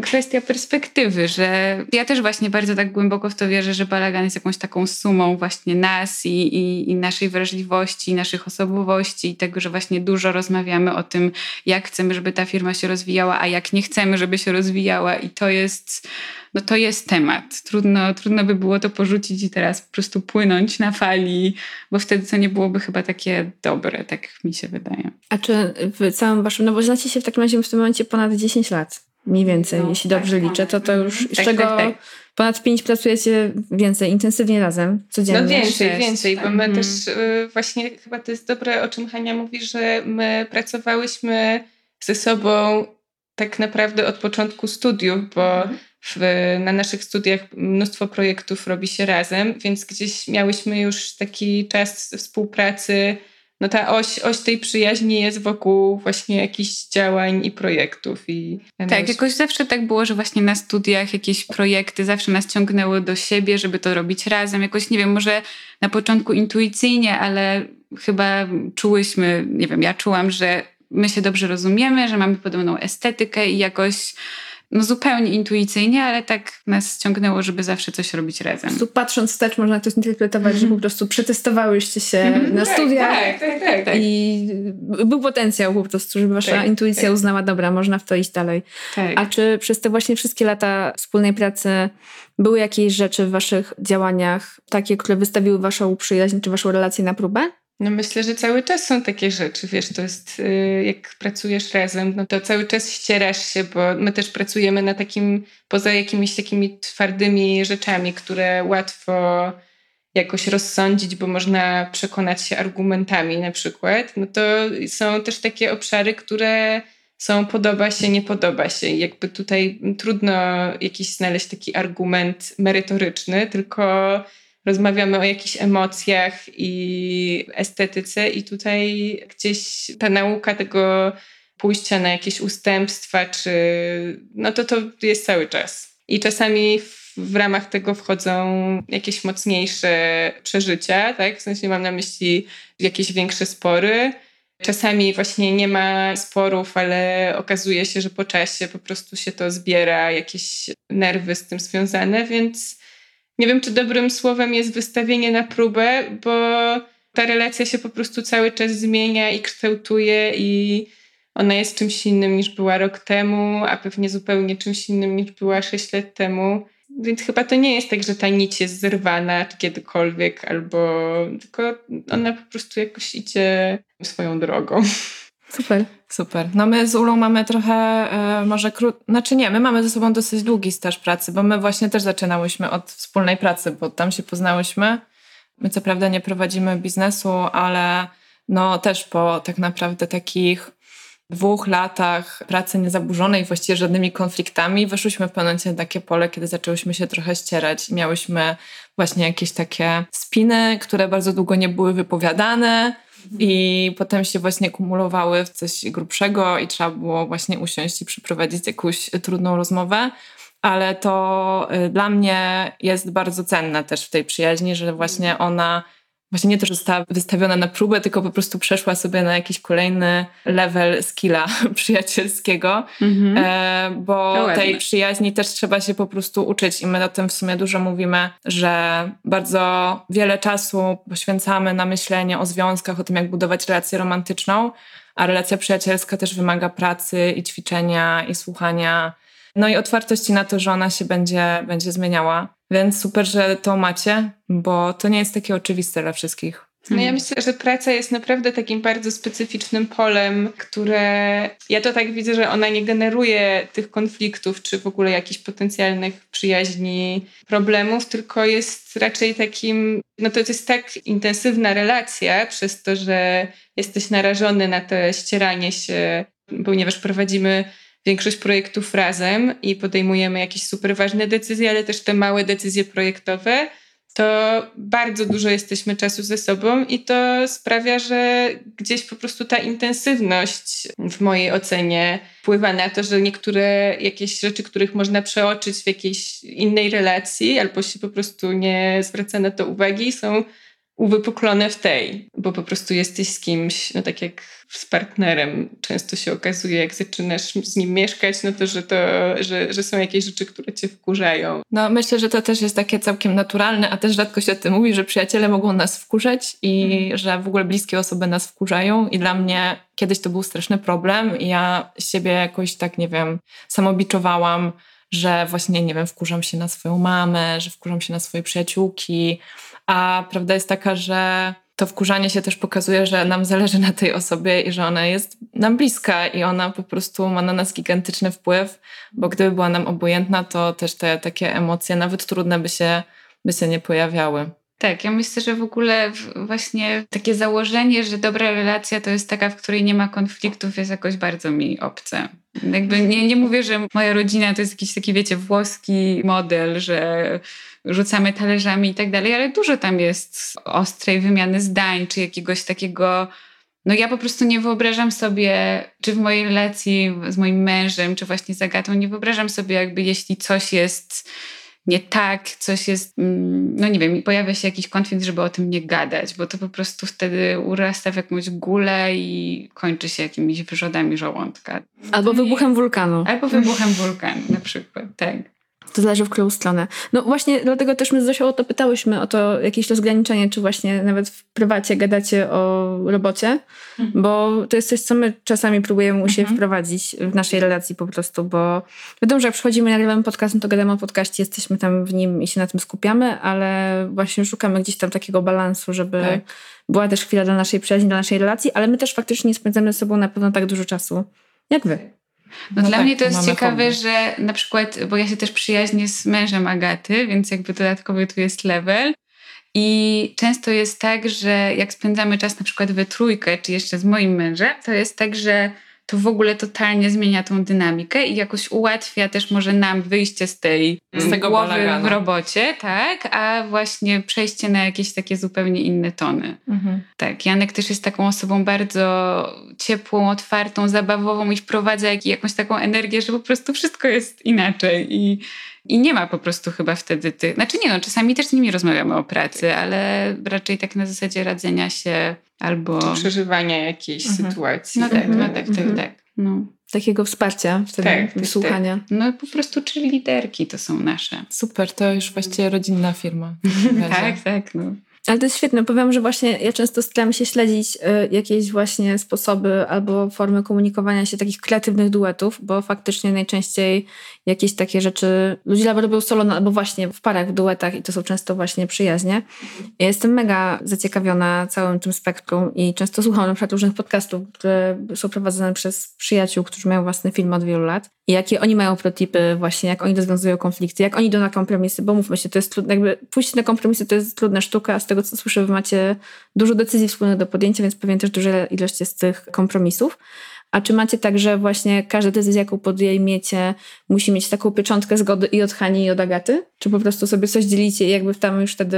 kwestia perspektywy, że ja też właśnie bardzo tak głęboko w to wierzę, że balagan jest jakąś taką sumą właśnie nas i, i, i naszej wrażliwości, i naszych osobowości i tego, że właśnie dużo rozmawiamy o tym, jak chcemy, żeby ta firma się rozwijała, a jak nie chcemy, żeby się rozwijała i to jest no to jest temat. Trudno, trudno by było to porzucić i teraz po prostu płynąć na fali, bo wtedy to nie byłoby chyba takie dobre, tak mi się wydaje. A czy w całym waszym, no bo znacie się w takim razie w tym momencie ponad 10 lat, mniej więcej, No, jeśli tak, dobrze tak. liczę, to to już, z Tak, czego tak, tak. ponad 5 pracujecie więcej, intensywnie razem, codziennie. No więcej, Sześć, więcej, bo tak. my Mhm. też y, właśnie chyba to jest dobre, o czym Hania mówi, że my pracowałyśmy ze sobą tak naprawdę od początku studiów, bo w, na naszych studiach mnóstwo projektów robi się razem, więc gdzieś miałyśmy już taki czas współpracy. No ta oś, oś tej przyjaźni jest wokół właśnie jakichś działań i projektów. I Tak, jakoś zawsze tak było, że właśnie na studiach jakieś projekty zawsze nas ciągnęły do siebie, żeby to robić razem. Jakoś, nie wiem, może na początku intuicyjnie, ale chyba czułyśmy, nie wiem, ja czułam, że my się dobrze rozumiemy, że mamy podobną estetykę i jakoś no zupełnie intuicyjnie, ale tak nas ciągnęło, żeby zawsze coś robić Po razem. prostu patrząc wstecz można to zinterpretować, że po prostu przetestowałyście się na tak, studiach Tak, tak, tak. tak. i był potencjał po prostu, żeby wasza Tak, intuicja tak. uznała, dobra, można w to iść dalej. Tak. A czy przez te właśnie wszystkie lata wspólnej pracy były jakieś rzeczy w waszych działaniach takie, które wystawiły waszą przyjaźń czy waszą relację na próbę? No myślę, że cały czas są takie rzeczy, wiesz, to jest y, jak pracujesz razem, no to cały czas ścierasz się, bo my też pracujemy na takim, poza jakimiś takimi twardymi rzeczami, które łatwo jakoś rozsądzić, bo można przekonać się argumentami na przykład, no to są też takie obszary, które są podoba się, nie podoba się. Jakby tutaj trudno jakiś znaleźć taki argument merytoryczny, tylko rozmawiamy o jakichś emocjach i estetyce, i tutaj gdzieś ta nauka tego pójścia na jakieś ustępstwa, czy no to to jest cały czas. I czasami w, w ramach tego wchodzą jakieś mocniejsze przeżycia, tak? W sensie mam na myśli jakieś większe spory. Czasami właśnie nie ma sporów, ale okazuje się, że po czasie po prostu się to zbiera, jakieś nerwy z tym związane, więc nie wiem, czy dobrym słowem jest wystawienie na próbę, bo ta relacja się po prostu cały czas zmienia i kształtuje i ona jest czymś innym niż była rok temu, a pewnie zupełnie czymś innym niż była sześć lat temu. Więc chyba to nie jest tak, że ta nić jest zerwana kiedykolwiek, albo tylko ona po prostu jakoś idzie swoją drogą. Super. Super. No my z Ulą mamy trochę e, może krót... Znaczy nie, my mamy ze sobą dosyć długi staż pracy, bo my właśnie też zaczynałyśmy od wspólnej pracy, bo tam się poznałyśmy. My co prawda nie prowadzimy biznesu, ale no też po tak naprawdę takich dwóch latach pracy niezaburzonej, właściwie żadnymi konfliktami, weszłyśmy w pewnym momencie na takie pole, kiedy zaczęłyśmy się trochę ścierać. Miałyśmy właśnie jakieś takie spiny, które bardzo długo nie były wypowiadane i potem się właśnie kumulowały w coś grubszego i trzeba było właśnie usiąść i przeprowadzić jakąś trudną rozmowę. Ale to y, dla mnie jest bardzo cenne też w tej przyjaźni, że właśnie ona właśnie nie to, że została wystawiona na próbę, tylko po prostu przeszła sobie na jakiś kolejny level skilla przyjacielskiego, mhm. e, bo tej przyjaźni też trzeba się po prostu uczyć i my o tym w sumie dużo mówimy, że bardzo wiele czasu poświęcamy na myślenie o związkach, o tym, jak budować relację romantyczną, a relacja przyjacielska też wymaga pracy i ćwiczenia i słuchania no i otwartości na to, że ona się będzie, będzie zmieniała. Więc super, że to macie, bo to nie jest takie oczywiste dla wszystkich. No ja myślę, że praca jest naprawdę takim bardzo specyficznym polem, które ja to tak widzę, że ona nie generuje tych konfliktów, czy w ogóle jakichś potencjalnych przyjaźni, problemów, tylko jest raczej takim, no to jest tak intensywna relacja przez to, że jesteś narażony na to ścieranie się, ponieważ prowadzimy większość projektów razem i podejmujemy jakieś super ważne decyzje, ale też te małe decyzje projektowe, to bardzo dużo jesteśmy czasu ze sobą i to sprawia, że gdzieś po prostu ta intensywność w mojej ocenie wpływa na to, że niektóre jakieś rzeczy, których można przeoczyć w jakiejś innej relacji albo się po prostu nie zwraca na to uwagi, są uwypuklone w tej, bo po prostu jesteś z kimś, no tak jak z partnerem często się okazuje, jak zaczynasz z nim mieszkać, no to, że, to że, że są jakieś rzeczy, które cię wkurzają. No myślę, że to też jest takie całkiem naturalne, a też rzadko się o tym mówi, że przyjaciele mogą nas wkurzać i mm. że w ogóle bliskie osoby nas wkurzają i dla mnie kiedyś to był straszny problem i ja siebie jakoś tak, nie wiem, samobiczowałam, że właśnie, nie wiem, wkurzam się na swoją mamę, że wkurzam się na swoje przyjaciółki, a prawda jest taka, że to wkurzanie się też pokazuje, że nam zależy na tej osobie i że ona jest nam bliska i ona po prostu ma na nas gigantyczny wpływ, bo gdyby była nam obojętna, to też te takie emocje, nawet trudne, by się, by się nie pojawiały. Tak, ja myślę, że w ogóle właśnie takie założenie, że dobra relacja to jest taka, w której nie ma konfliktów, jest jakoś bardzo mi obce. Jakby nie, nie mówię, że moja rodzina to jest jakiś taki, wiecie, włoski model, że rzucamy talerzami i tak dalej, ale dużo tam jest ostrej wymiany zdań, czy jakiegoś takiego. No ja po prostu nie wyobrażam sobie, czy w mojej relacji z moim mężem, czy właśnie z Agatą, nie wyobrażam sobie jakby jeśli coś jest nie tak, coś jest, mm, no nie wiem, pojawia się jakiś konflikt, żeby o tym nie gadać, bo to po prostu wtedy urasta w jakąś gulę i kończy się jakimiś wyrzodami żołądka. Albo wybuchem wulkanu. Albo wybuchem wulkanu na przykład, tak. To zależy w którą stronę. No właśnie dlatego też my z Zosią o to pytałyśmy, o to jakieś rozgraniczenie, czy właśnie nawet w prywacie gadacie o robocie, mhm. bo to jest coś, co my czasami próbujemy u siebie mhm. wprowadzić w naszej relacji po prostu, bo wiadomo, że jak przychodzimy, nagrywamy podcast, no to gadamy o podcaście, jesteśmy tam w nim i się na tym skupiamy, ale właśnie szukamy gdzieś tam takiego balansu, żeby tak. była też chwila dla naszej przyjaźni, dla naszej relacji, ale my też faktycznie nie spędzamy z sobą na pewno tak dużo czasu, jak wy. No, no dla tak, mnie to jest ciekawe, hobby. że na przykład, bo ja się też przyjaźnię z mężem Agaty, więc jakby dodatkowy tu jest level. I często jest tak, że jak spędzamy czas na przykład we trójkę, czy jeszcze z moim mężem, to jest tak, że to w ogóle totalnie zmienia tą dynamikę i jakoś ułatwia też może nam wyjście z tej z tego głowy balagana. w robocie, tak, a właśnie przejście na jakieś takie zupełnie inne tony. Mhm. Tak, Janek też jest taką osobą bardzo ciepłą, otwartą, zabawową i wprowadza jakąś taką energię, że po prostu wszystko jest inaczej i i nie ma po prostu chyba wtedy tych. Znaczy nie no, czasami też z nimi rozmawiamy o pracy, ale raczej tak na zasadzie radzenia się albo. Przeżywania jakiejś mhm. sytuacji. No tak, no tak, tak, mhm. tak. No. Takiego wsparcia, wtedy tak, wysłuchania. Tak. No po prostu czyli liderki to są nasze. Super, to już właściwie rodzinna firma. tak, tak. No. Ale to jest świetne. Powiem, że właśnie ja często staram się śledzić y, jakieś właśnie sposoby albo formy komunikowania się takich kreatywnych duetów, bo faktycznie najczęściej jakieś takie rzeczy ludzie robią solo no, albo właśnie w parach, w duetach i to są często właśnie przyjaźnie. Ja jestem mega zaciekawiona całym tym spektrum i często słucham na przykład różnych podcastów, które są prowadzone przez przyjaciół, którzy mają własny film od wielu lat i jakie oni mają protipy właśnie, jak oni rozwiązują konflikty, jak oni idą na kompromisy, bo mówmy się, to jest trudne, jakby pójść na kompromisy to jest trudna sztuka, a z tego co słyszę, wy macie dużo decyzji wspólnych do podjęcia, więc pewnie też duża ilość jest tych kompromisów. A czy macie tak, że właśnie każda decyzja, jaką podejmiecie, musi mieć taką pieczątkę zgody i od Hani, i od Agaty? Czy po prostu sobie coś dzielicie i jakby tam już wtedy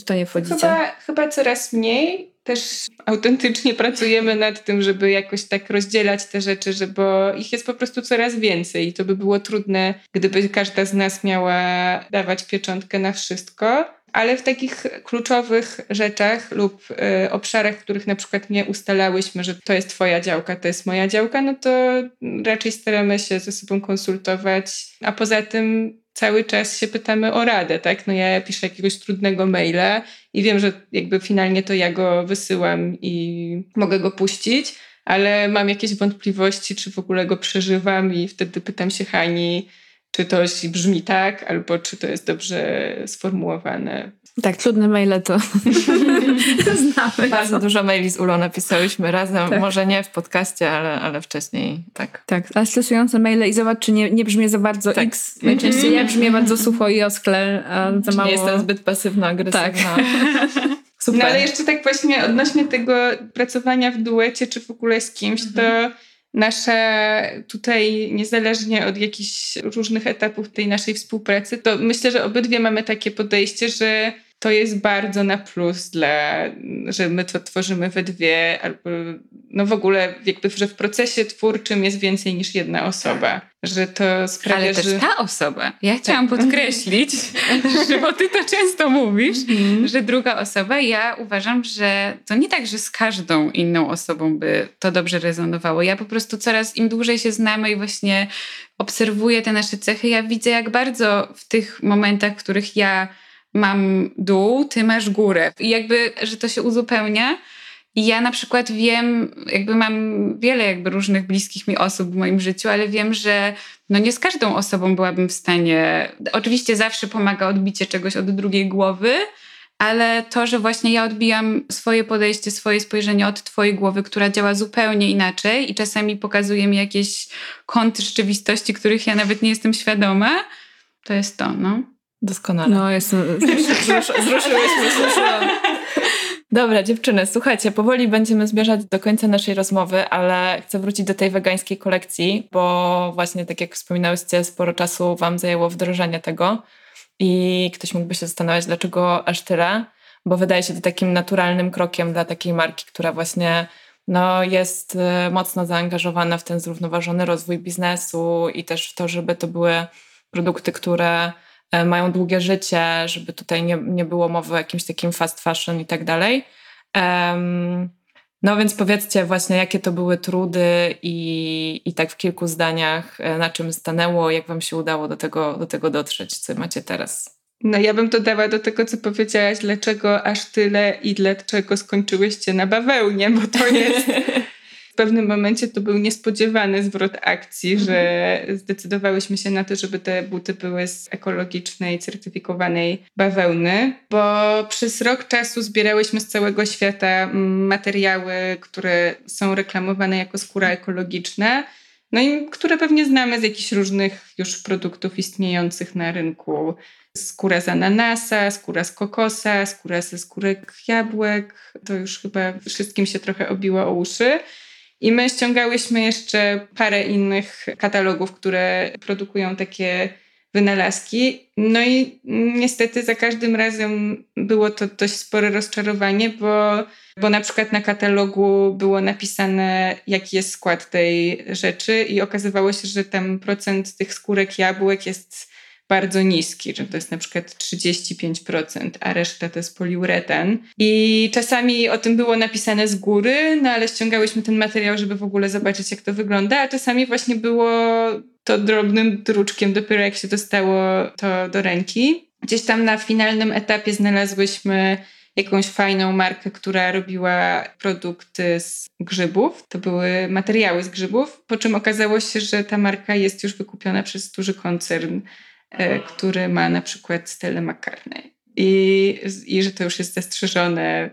w to nie wchodzicie? Chyba, chyba coraz mniej. Też autentycznie pracujemy nad tym, żeby jakoś tak rozdzielać te rzeczy, bo ich jest po prostu coraz więcej i to by było trudne, gdyby każda z nas miała dawać pieczątkę na wszystko. Ale w takich kluczowych rzeczach lub y, obszarach, w których na przykład nie ustalałyśmy, że to jest Twoja działka, to jest moja działka, no to raczej staramy się ze sobą konsultować. A poza tym cały czas się pytamy o radę, tak? No ja piszę jakiegoś trudnego maila i wiem, że jakby finalnie to ja go wysyłam i mogę go puścić, ale mam jakieś wątpliwości, czy w ogóle go przeżywam i wtedy pytam się Hani, czy to brzmi tak, albo czy to jest dobrze sformułowane. Tak, trudne maile to, to znamy. Bardzo dużo maili z Ulą napisałyśmy razem, tak. może nie w podcaście, ale, ale wcześniej, tak. Tak, a stresujące maile i zobacz, czy nie, nie brzmi za bardzo tak. X. Najczęściej ja brzmię bardzo sucho i oskle, a za mało... nie jestem zbyt pasywno-agresywna. Tak. Super. No ale jeszcze tak właśnie odnośnie tego pracowania w duecie, czy w ogóle z kimś, to nasze tutaj, niezależnie od jakichś różnych etapów tej naszej współpracy, to myślę, że obydwie mamy takie podejście, że to jest bardzo na plus dla, że my to tworzymy we dwie, albo no w ogóle jakby, że w procesie twórczym jest więcej niż jedna osoba. Że to sprawia, Ale też że... ta osoba. Ja chciałam tak. podkreślić, że bo ty to często mówisz, mm. że druga osoba, ja uważam, że to nie tak, że z każdą inną osobą by to dobrze rezonowało. Ja po prostu coraz im dłużej się znamy i właśnie obserwuję te nasze cechy, ja widzę jak bardzo w tych momentach, w których ja mam dół, ty masz górę. I jakby, że to się uzupełnia. I ja na przykład wiem, jakby mam wiele jakby różnych bliskich mi osób w moim życiu, ale wiem, że no nie z każdą osobą byłabym w stanie. Oczywiście zawsze pomaga odbicie czegoś od drugiej głowy, ale to, że właśnie ja odbijam swoje podejście, swoje spojrzenie od twojej głowy, która działa zupełnie inaczej i czasami pokazuje mi jakieś kąty rzeczywistości, których ja nawet nie jestem świadoma, to jest to, no. Doskonale. No, jestem. Zruszyłeś mnie, Dobra, dziewczyny, słuchajcie, powoli będziemy zmierzać do końca naszej rozmowy, ale chcę wrócić do tej wegańskiej kolekcji, bo właśnie tak jak wspominałyście, sporo czasu Wam zajęło wdrożenie tego i ktoś mógłby się zastanawiać, dlaczego aż tyle, bo wydaje się to takim naturalnym krokiem dla takiej marki, która właśnie no, jest y, mocno zaangażowana w ten zrównoważony rozwój biznesu i też w to, żeby to były produkty, które E, mają długie życie, żeby tutaj nie, nie było mowy o jakimś takim fast fashion i tak dalej. No więc powiedzcie właśnie, jakie to były trudy i, i tak w kilku zdaniach, e, na czym stanęło, jak wam się udało do tego, do tego dotrzeć, co macie teraz. No ja bym dodała do tego, co powiedziałaś, dlaczego aż tyle i dlaczego skończyłyście na bawełnie, bo to jest pewnym momencie to był niespodziewany zwrot akcji, mhm. że zdecydowałyśmy się na to, żeby te buty były z ekologicznej, certyfikowanej bawełny, bo przez rok czasu zbierałyśmy z całego świata materiały, które są reklamowane jako skóra ekologiczna. No i które pewnie znamy z jakichś różnych już produktów istniejących na rynku. Skóra z ananasa, skóra z kokosa, skóra ze skórek jabłek. To już chyba wszystkim się trochę obiło o uszy. I my ściągałyśmy jeszcze parę innych katalogów, które produkują takie wynalazki. No i niestety za każdym razem było to dość spore rozczarowanie, bo, bo na przykład na katalogu było napisane, jaki jest skład tej rzeczy, i okazywało się, że tam procent tych skórek jabłek jest bardzo niski, że to jest na przykład 35%, a reszta to jest poliuretan. I czasami o tym było napisane z góry, no ale ściągałyśmy ten materiał, żeby w ogóle zobaczyć, jak to wygląda, a czasami właśnie było to drobnym druczkiem, dopiero jak się dostało to do ręki. Gdzieś tam na finalnym etapie znalazłyśmy jakąś fajną markę, która robiła produkty z grzybów. To były materiały z grzybów, po czym okazało się, że ta marka jest już wykupiona przez duży koncern który ma na przykład Stella McCartney. I, I że to już jest zastrzeżone,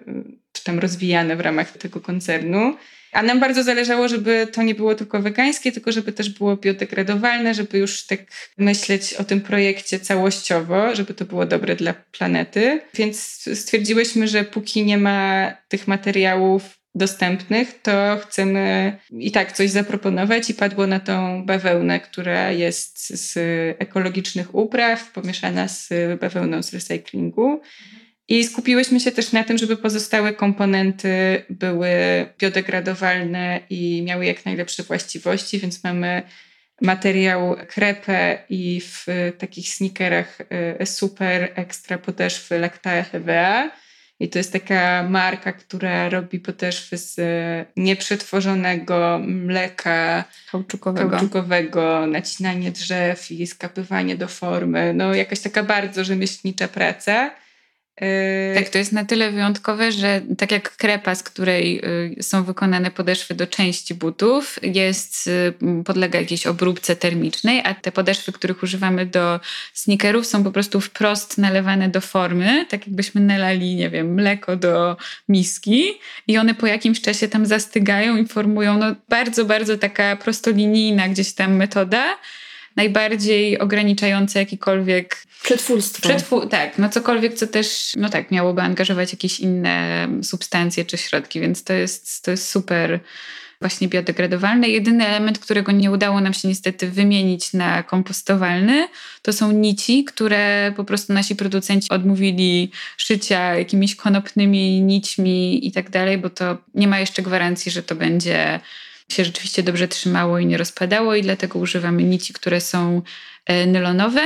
czy tam rozwijane w ramach tego koncernu. A nam bardzo zależało, żeby to nie było tylko wegańskie, tylko żeby też było biodegradowalne, żeby już tak myśleć o tym projekcie całościowo, żeby to było dobre dla planety. Więc stwierdziłyśmy, że póki nie ma tych materiałów dostępnych, to chcemy i tak coś zaproponować i padło na tą bawełnę, która jest z ekologicznych upraw, pomieszana z bawełną z recyklingu. I skupiłyśmy się też na tym, żeby pozostałe komponenty były biodegradowalne i miały jak najlepsze właściwości, więc mamy materiał krepę i w takich sneakerach e, super ekstra podeszwy Lactae HVA. I to jest taka marka, która robi podeszwy z nieprzetworzonego mleka kauczukowego. kauczukowego, nacinanie drzew i skapywanie do formy. No jakaś taka bardzo rzemieślnicza praca. Yy, tak, to jest na tyle wyjątkowe, że tak jak krepa, z której y, są wykonane podeszwy do części butów, jest, y, podlega jakiejś obróbce termicznej, a te podeszwy, których używamy do sneakerów są po prostu wprost nalewane do formy, tak jakbyśmy nalali, nie wiem, mleko do miski i one po jakimś czasie tam zastygają i formują no, bardzo, bardzo taka prostolinijna gdzieś tam metoda, najbardziej ograniczające jakikolwiek Przetwórstwo. Przetwór, tak, no cokolwiek, co też, no tak, miałoby angażować jakieś inne substancje czy środki, więc to jest, to jest super właśnie biodegradowalne. Jedyny element, którego nie udało nam się niestety wymienić na kompostowalny, to są nici, które po prostu nasi producenci odmówili szycia jakimiś konopnymi nićmi i tak dalej, bo to nie ma jeszcze gwarancji, że to będzie się rzeczywiście dobrze trzymało i nie rozpadało i dlatego używamy nici, które są e, nylonowe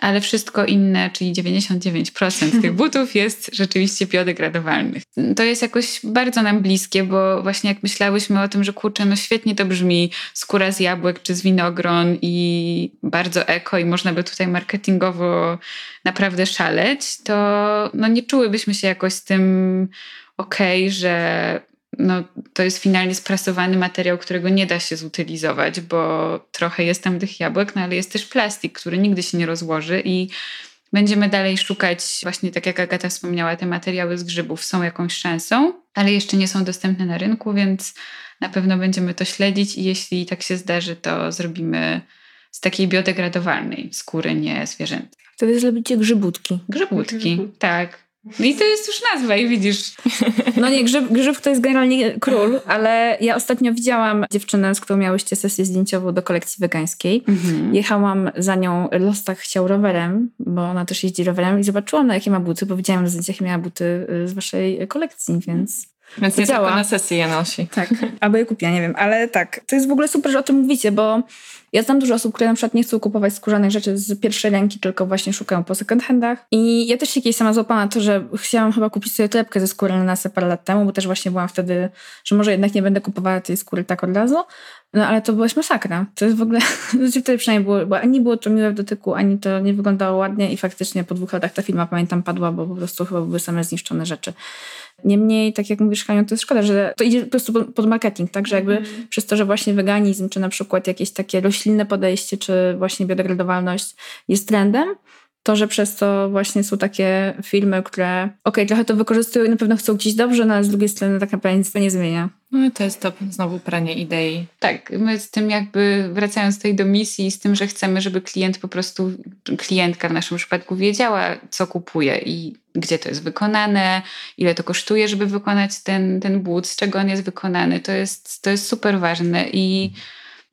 ale wszystko inne, czyli 99% tych butów jest rzeczywiście biodegradowalnych. To jest jakoś bardzo nam bliskie, bo właśnie jak myślałyśmy o tym, że kurczę, no świetnie to brzmi skóra z jabłek czy z winogron i bardzo eko i można by tutaj marketingowo naprawdę szaleć, to no nie czułybyśmy się jakoś z tym okej, okay, że no, to jest finalnie sprasowany materiał, którego nie da się zutylizować, bo trochę jest tam tych jabłek, no ale jest też plastik, który nigdy się nie rozłoży i będziemy dalej szukać, właśnie tak jak Agata wspomniała, te materiały z grzybów są jakąś szansą, ale jeszcze nie są dostępne na rynku, więc na pewno będziemy to śledzić i jeśli tak się zdarzy, to zrobimy z takiej biodegradowalnej skóry, nie zwierzęcej. Wtedy zrobicie grzybutki. Grzybutki, tak. I to jest już nazwa i widzisz. No nie, grzyb, grzyb to jest generalnie król, ale ja ostatnio widziałam dziewczynę, z którą miałyście sesję zdjęciową do kolekcji wegańskiej. Mhm. Jechałam za nią, Lostach chciał rowerem, bo ona też jeździ rowerem i zobaczyłam na jakie ma buty, bo widziałam na zdjęciach, miała buty y, z waszej kolekcji, więc... Więc nie tylko na sesji je nosi. Tak, albo je kupiła, nie wiem. Ale tak, to jest w ogóle super, że o tym mówicie, bo ja znam dużo osób, które na przykład nie chcą kupować skórzanych rzeczy z pierwszej ręki, tylko właśnie szukają po second handach. I ja też się kiedyś sama złapałam na to, że chciałam chyba kupić sobie torebkę ze skóry na nasę parę lat temu, bo też właśnie byłam wtedy, że może jednak nie będę kupowała tej skóry tak od razu. No ale to była masakra. To jest w ogóle, znaczy wtedy przynajmniej było, bo ani było to miłe w dotyku, ani to nie wyglądało ładnie i faktycznie po dwóch latach ta firma, pamiętam, padła, bo po prostu chyba były same zniszczone rzeczy. Niemniej, tak jak mówisz, Haniu, to jest szkoda, że to idzie po prostu pod marketing, tak? Że jakby mm. przez to, że właśnie weganizm, czy na przykład jakieś takie roślinne podejście, czy właśnie biodegradowalność jest trendem, to, że przez to właśnie są takie filmy, które okej, okay, trochę to wykorzystują i na pewno chcą gdzieś dobrze, no ale z drugiej strony tak naprawdę nic to nie zmienia. No i to jest to znowu pranie idei. Tak, my z tym jakby wracając tutaj do misji, z tym, że chcemy, żeby klient po prostu, klientka w naszym przypadku wiedziała, co kupuje i gdzie to jest wykonane, ile to kosztuje, żeby wykonać ten, ten but, z czego on jest wykonany. To jest, to jest super ważne i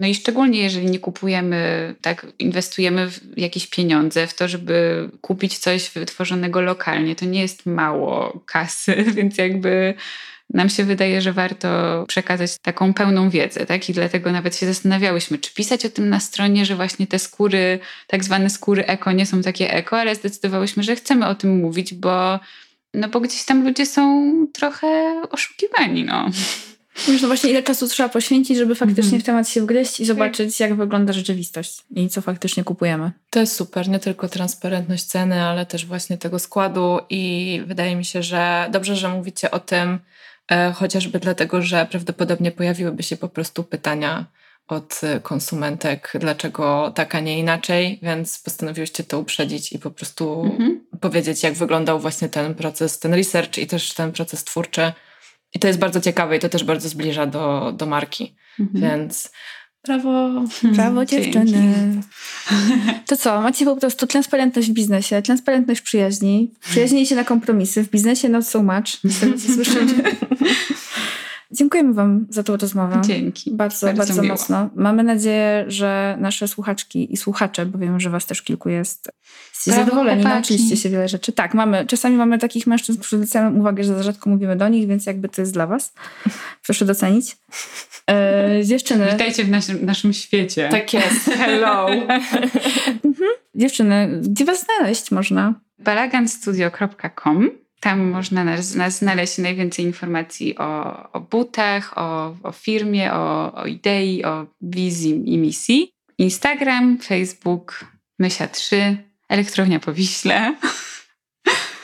no i szczególnie jeżeli nie kupujemy, tak, inwestujemy jakieś pieniądze w to, żeby kupić coś wytworzonego lokalnie, to nie jest mało kasy, więc jakby nam się wydaje, że warto przekazać taką pełną wiedzę, tak? I dlatego nawet się zastanawiałyśmy, czy pisać o tym na stronie, że właśnie te skóry, tak zwane skóry eko, nie są takie eko, ale zdecydowałyśmy, że chcemy o tym mówić, bo, no bo gdzieś tam ludzie są trochę oszukiwani, no. Wiesz, no właśnie ile czasu trzeba poświęcić, żeby faktycznie mm. w temat się wgryźć i zobaczyć, jak wygląda rzeczywistość i co faktycznie kupujemy. To jest super, nie tylko transparentność ceny, ale też właśnie tego składu i wydaje mi się, że dobrze, że mówicie o tym, e, chociażby dlatego, że prawdopodobnie pojawiłyby się po prostu pytania od konsumentek, dlaczego tak, a nie inaczej, więc postanowiłyście to uprzedzić i po prostu mm -hmm. powiedzieć, jak wyglądał właśnie ten proces, ten research i też ten proces twórczy I to jest bardzo ciekawe i to też bardzo zbliża do, do marki. Mhm. Więc brawo. Brawo dziewczyny. To co, macie po prostu transparentność w biznesie, transparentność w przyjaźni, przyjaźnijcie na kompromisy, w biznesie not so much, z tego co słyszymy. Dziękujemy Wam za tą rozmowę. Dzięki. Bardzo, Bardzo bardzo, mocno. Mamy nadzieję, że nasze słuchaczki i słuchacze, bo wiem, że Was też kilku jest, zadowoleni, chłopaki. nauczyliście się wiele rzeczy. Tak, mamy, czasami mamy takich mężczyzn, którzy zwracają uwagę, że za rzadko mówimy do nich, więc jakby to jest dla Was. Proszę docenić. E, dziewczyny, Witajcie w naszym, naszym świecie. Tak jest. Hello. dziewczyny, gdzie Was znaleźć można? balaganstudio.com. Tam można nas, nas znaleźć najwięcej informacji o, o butach, o, o firmie, o, o idei, o wizji i misji. Instagram, Facebook, Mysia3, Elektrownia po Wiśle.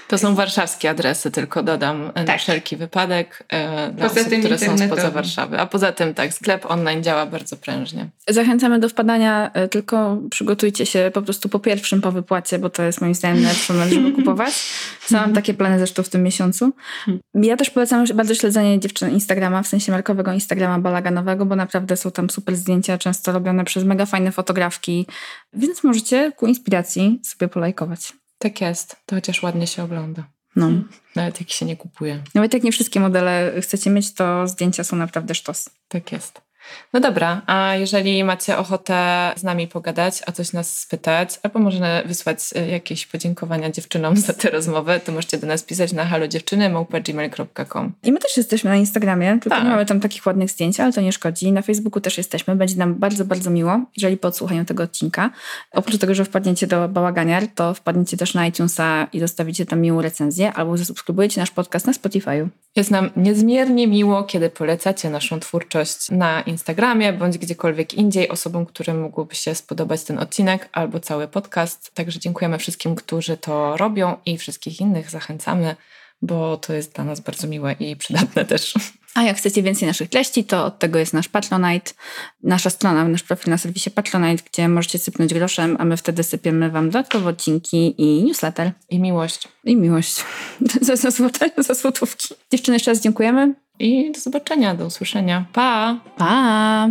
To są warszawskie adresy, tylko dodam e, na Tak. wszelki wypadek e, dla Poza osób, które są spoza. Warszawy. A poza tym tak, sklep online działa bardzo prężnie. Zachęcamy do wpadania, e, tylko przygotujcie się po prostu po pierwszym po wypłacie, bo to jest moim zdaniem najlepszy moment, żeby kupować. Mam takie plany zresztą w tym miesiącu. Ja też polecam bardzo śledzenie dziewczyn Instagrama, w sensie markowego Instagrama balaganowego, bo naprawdę są tam super zdjęcia, często robione przez mega fajne fotografki, więc możecie ku inspiracji sobie polajkować. Tak jest. To chociaż ładnie się ogląda. No. Nawet jak się nie kupuje. Nawet jak nie wszystkie modele chcecie mieć, to zdjęcia są naprawdę sztos. Tak jest. No dobra, a jeżeli macie ochotę z nami pogadać, a coś nas spytać, albo może wysłać e, jakieś podziękowania dziewczynom za tę rozmowę, to możecie do nas pisać na halodziewczyny.gmail.com I my też jesteśmy na Instagramie, tylko Tak. nie mamy tam takich ładnych zdjęć, ale to nie szkodzi. Na Facebooku też jesteśmy. Będzie nam bardzo, bardzo miło, jeżeli po odsłuchaniu tego odcinka. Oprócz tego, że wpadniecie do Bałaganiar, to wpadniecie też na iTunesa i zostawicie tam miłą recenzję, albo zasubskrybujecie nasz podcast na Spotify'u. Jest nam niezmiernie miło, kiedy polecacie naszą twórczość na Instagramie bądź gdziekolwiek indziej osobom, którym mógłby się spodobać ten odcinek albo cały podcast. Także dziękujemy wszystkim, którzy to robią i wszystkich innych zachęcamy, bo to jest dla nas bardzo miłe i przydatne też. A jak chcecie więcej naszych treści, to od tego jest nasz Patronite, nasza strona, nasz profil na serwisie Patronite, gdzie możecie sypnąć groszem, a my wtedy sypiemy wam dodatkowo odcinki i newsletter. I miłość. I miłość. za, za, złote, za złotówki. Dziewczyny, jeszcze raz dziękujemy. I do zobaczenia, do usłyszenia. Pa! Pa!